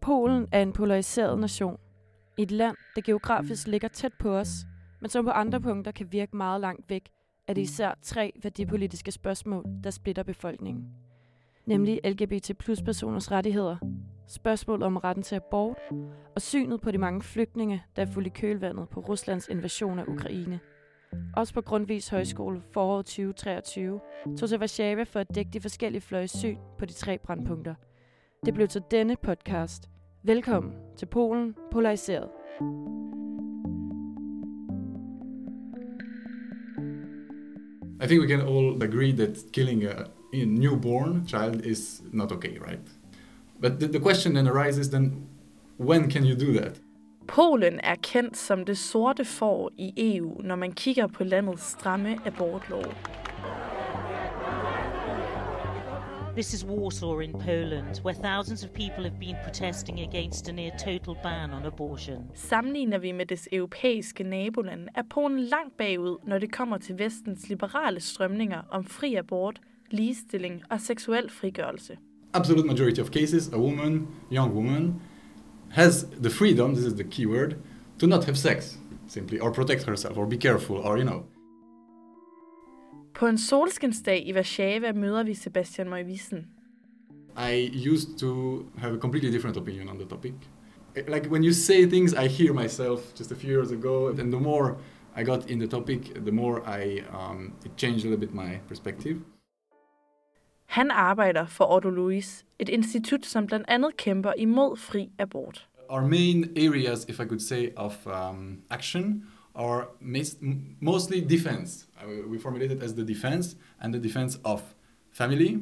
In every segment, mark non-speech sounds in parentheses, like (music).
Polen er en polariseret nation. Et land, der geografisk ligger tæt på os, men som på andre punkter kan virke meget langt væk, er det især tre værdipolitiske spørgsmål, der splitter befolkningen. Nemlig LGBT plus personers rettigheder, spørgsmålet om retten til abort og synet på de mange flygtninge, der er fuldt i kølvandet på Ruslands invasion af Ukraine. Også på Grundvis Højskole foråret 2023 tog til Warszawa for at dække de forskellige fløjes syn på de tre brandpunkter. Det blev til denne podcast. Velkommen til Polen Polariseret. I think we can all agree that killing a, a newborn child is not okay, right? But the, the question then arises then when can you do that? Polen er kendt som det sorte får i EU, når man kigger på landets stramme abortlov. This is Warsaw in Poland, where thousands of people have been protesting against a near total ban on abortion. Sammenligner vi med dets europæiske naboland, er Polen langt bagud, når det kommer til vestens liberale strømninger om fri abort, ligestilling og seksuel frigørelse. Absolute majority of cases, a woman, young woman, has the freedom, this is the key word, to not have sex, simply, or protect herself, or be careful, or you know. På en solskinsdag i Warszawa møder vi Sebastian Møjvissen. I used to have a completely different opinion on the topic. Like when you say things, I hear myself just a few years ago, and the more I got in the topic, the more I um, it changed a little bit my perspective. Han arbejder for Otto Louis, et institut, som blandt andet kæmper imod fri abort. Our main areas, if I could say, of um, action are mas- mostly defense. We formulate it as the defense and the defense of family,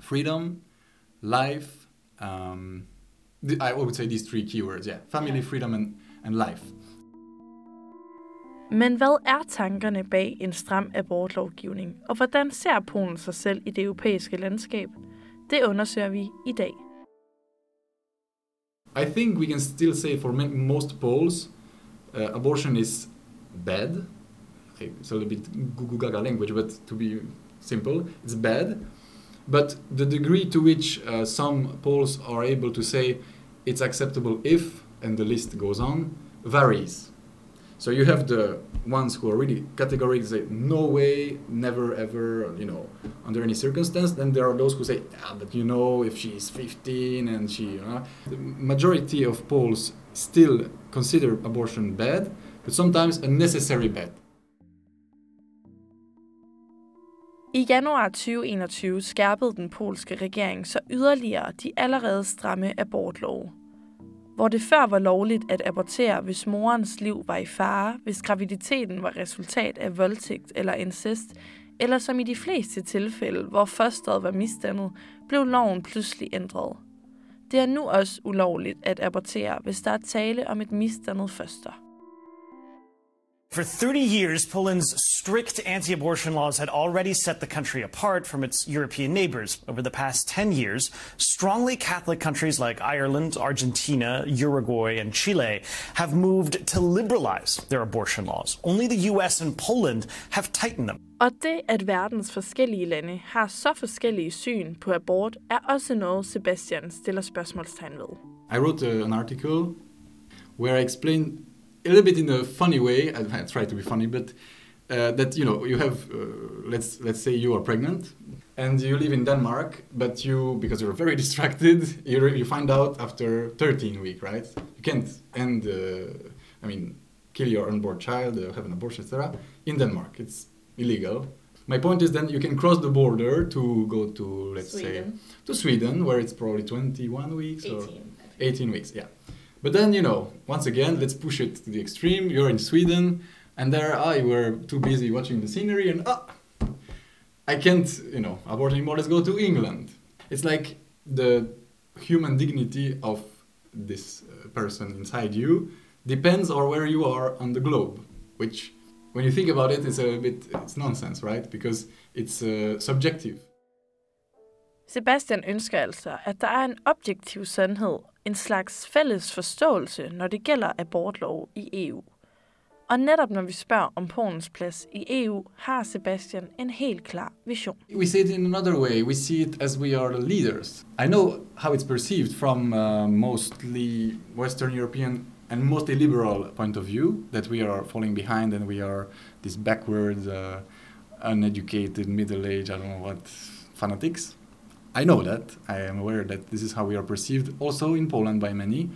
freedom, life. Um, I would say these three keywords, yeah, family, freedom, and, and life. Men hvad er tankerne bag en stram abortlovgivning, og hvordan ser Polen sig selv i det europæiske landskab? Det undersøger vi i dag. I think we can still say for most Poles, abortion is bad. It's a little bit goo gaga language, but to be simple, it's bad. But the degree to which uh, some Poles are able to say it's acceptable if, and the list goes on, varies. So you have the ones who are really categorically say no way, never ever, you know, under any circumstance. Then there are those who say, yeah, but you know, if she's 15 and she, you know, the majority of Poles still consider abortion bad, but sometimes a necessary bad. I januar 2021 skærpede den polske regering så yderligere de allerede stramme abortlove. Hvor det før var lovligt at abortere, hvis morens liv var i fare, hvis graviditeten var resultat af voldtægt eller incest, eller som i de fleste tilfælde, hvor fosteret var misdannet, blev loven pludselig ændret. Det er nu også ulovligt at abortere, hvis der er tale om et misdannet foster. For 30 years, Poland's strict anti abortion laws had already set the country apart from its European neighbors. Over the past 10 years, strongly Catholic countries like Ireland, Argentina, Uruguay, and Chile have moved to liberalize their abortion laws. Only the US and Poland have tightened them. Og det, at verdens forskellige lande har så forskellige syn på abort, er også noget, Sebastian stiller spørgsmålstegn ved. I wrote uh, an article where I explained a little bit in a funny way. I, I try to be funny, but uh, that you know you have uh, let's let's say you are pregnant and you live in Denmark, but you because you're very (laughs) distracted, you, you find out after 13 week, right? You can't end. Uh, I mean, kill your unborn child, uh, have an abortion, etc. In Denmark, it's illegal. My point is then you can cross the border to go to let's say to Sweden, where it's probably 21 weeks or 18 weeks, yeah. But then, you know, once again, let's push it to the extreme. You're in Sweden, and there I were too busy watching the scenery, and ah, I can't, you know, abort anymore. Let's go to England. It's like the human dignity of this uh, person inside you depends on where you are on the globe, which, when you think about it, is a bit it's nonsense, right? Because it's uh, subjective. Sebastian ønsker altså, at der er en objektiv sandhed, en slags fælles forståelse, når det gælder abortlov i EU. Og netop når vi spørger om Polens plads i EU, har Sebastian en helt klar vision. We see it in another way. We see it as we are the leaders. I know how it's perceived from uh, mostly Western European and mostly liberal point of view that we are falling behind and we are this backward, uh, uneducated, middle-aged, I don't know what, fanatics. I know that. I am aware that this is how we are perceived also in Poland by many.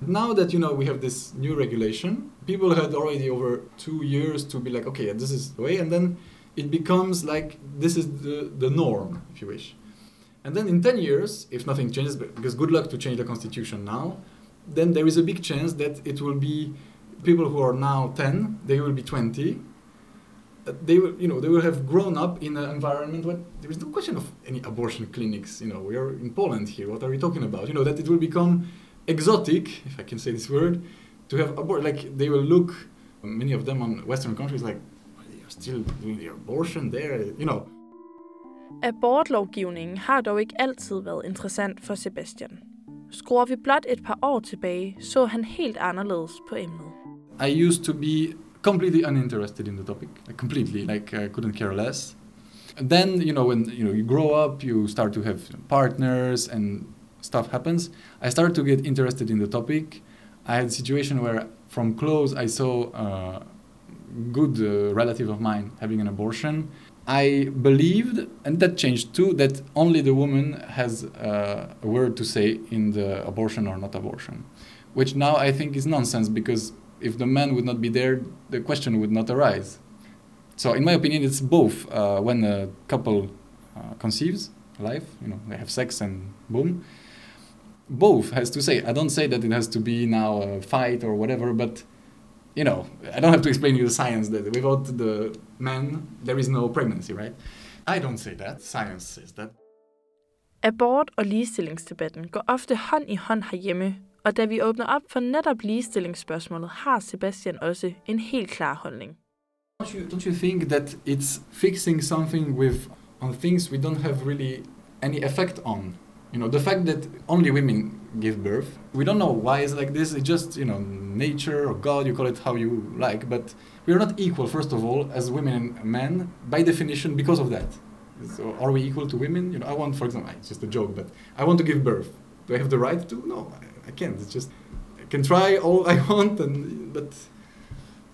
Now that you know we have this new regulation, people had already over two years to be like, okay, this is the way, and then it becomes like this is the, the norm, if you wish. And then in 10 years, if nothing changes, because good luck to change the constitution now, then there is a big chance that it will be people who are now 10, they will be 20. They will, you know, they will have grown up in an environment where there is no question of any abortion clinics. You know, we are in Poland here. What are we talking about? You know, that it will become exotic, if I can say this word, to have abort. Like they will look, many of them on Western countries, like they are still doing the abortion there. You know, Abortlovgivningen har dog ikke altid været interessant for Sebastian. Skruer vi blot et par år tilbage, så han helt anderledes på emnet. I used to be completely uninterested in the topic, like completely, like I couldn't care less. And then you know when you know you grow up, you start to have partners and stuff happens. I started to get interested in the topic. I had a situation where from close I saw a good uh, relative of mine having an abortion. I believed, and that changed too, that only the woman has uh, a word to say in the abortion or not abortion, which now I think is nonsense because if the man would not be there, the question would not arise. So, in my opinion, it's both. Uh, when a couple uh, conceives life, you know, they have sex and boom. Both has to say. I don't say that it has to be now a fight or whatever, but you know, I don't have to explain you the science that without the man, there is no pregnancy, right? I don't say that. Science says that. Abort- og ligestillingsdebatten går ofte hånd i hånd herhjemme, og da vi åbner op for netop ligestillingsspørgsmålet, har Sebastian også en helt klar holdning. Don't you, don't you think that it's fixing something with on things we don't have really any effect on? You know, the fact that only women give birth, we don't know why it's like this. It's just you know nature or God, you call it how you like, but we are not equal. First of all, as women and men, by definition, because of that. So are we equal to women? You know, I want, for example, it's just a joke, but I want to give birth. Do I have the right to? No, I, I can't. It's just I can try all I (laughs) want, and but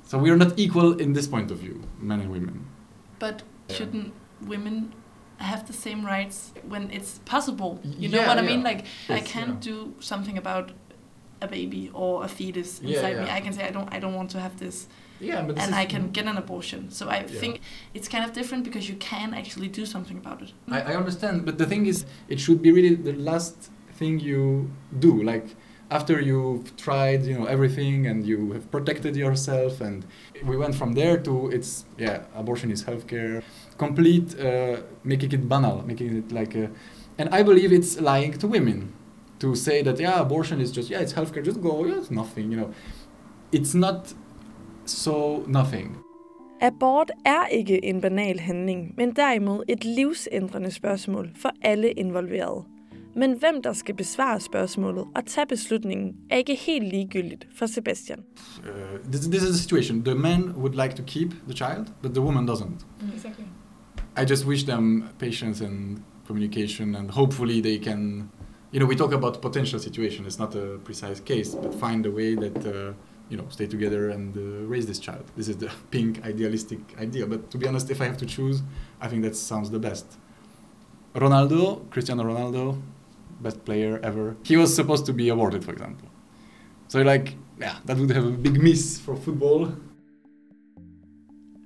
so we are not equal in this point of view, men and women. But shouldn't women have the same rights when it's possible? You know Yeah, what I mean? Like I can't do something about a baby or a fetus Yeah, inside me. I can say I don't I don't want to have this Yeah, but this and is- I can get an abortion. So I Yeah. think it's kind of different because you can actually do something about it. I, I understand, but the thing is, it should be really the last thing you do. Like after you've tried, you know, everything and you have protected yourself, and we went from there to it's yeah, abortion is healthcare, complete uh, making it banal, making it like a, and I believe it's lying to women to say that yeah, abortion is just yeah, it's healthcare, just go, yeah, it's nothing, you know, it's not so nothing. Abort er ikke en banal handling, men derimod et livsændrende spørgsmål for alle involverede. Men hvem der skal besvare spørgsmålet og tage beslutningen, er ikke helt ligegyldigt for Sebastian. Uh, this, this is the situation. The man would like to keep the child, but the woman doesn't. Exactly. I just wish them patience and communication, and hopefully they can. You know, we talk about potential situation. It's not a precise case, but find a way that uh, you know stay together and uh, raise this child. This is the (laughs) pink idealistic idea. But to be honest, if I have to choose, I think that sounds the best. Ronaldo, Cristiano Ronaldo, best player ever. He was supposed to be awarded, for example. So like, yeah, that would have a big miss for football.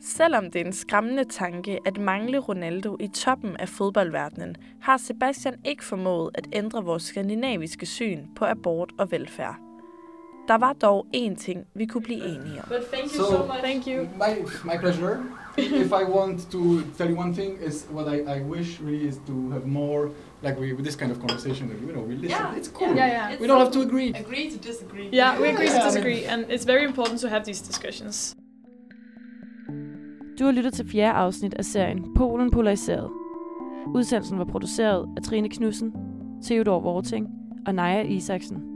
Selvom det er en skræmmende tanke at mangle Ronaldo i toppen af fodboldverdenen, har Sebastian ikke formået at ændre vores skandinaviske syn på abort og velfærd. Der var dog én ting, vi kunne blive enige om. But thank you so much. Thank you. My, my pleasure. if I want to tell you one thing, is what I, I wish really is to have more, like we, with this kind of conversation, that, you know, we listen. Yeah. It's cool. Yeah, yeah. We don't have to agree. Agree to disagree. Yeah, we agree Yeah. to disagree, and it's very important to have these discussions. Du har lyttet til fjerde afsnit af serien Polen Polariseret. Udsendelsen var produceret af Trine Knudsen, Theodor Vorting og Naja Isaksen.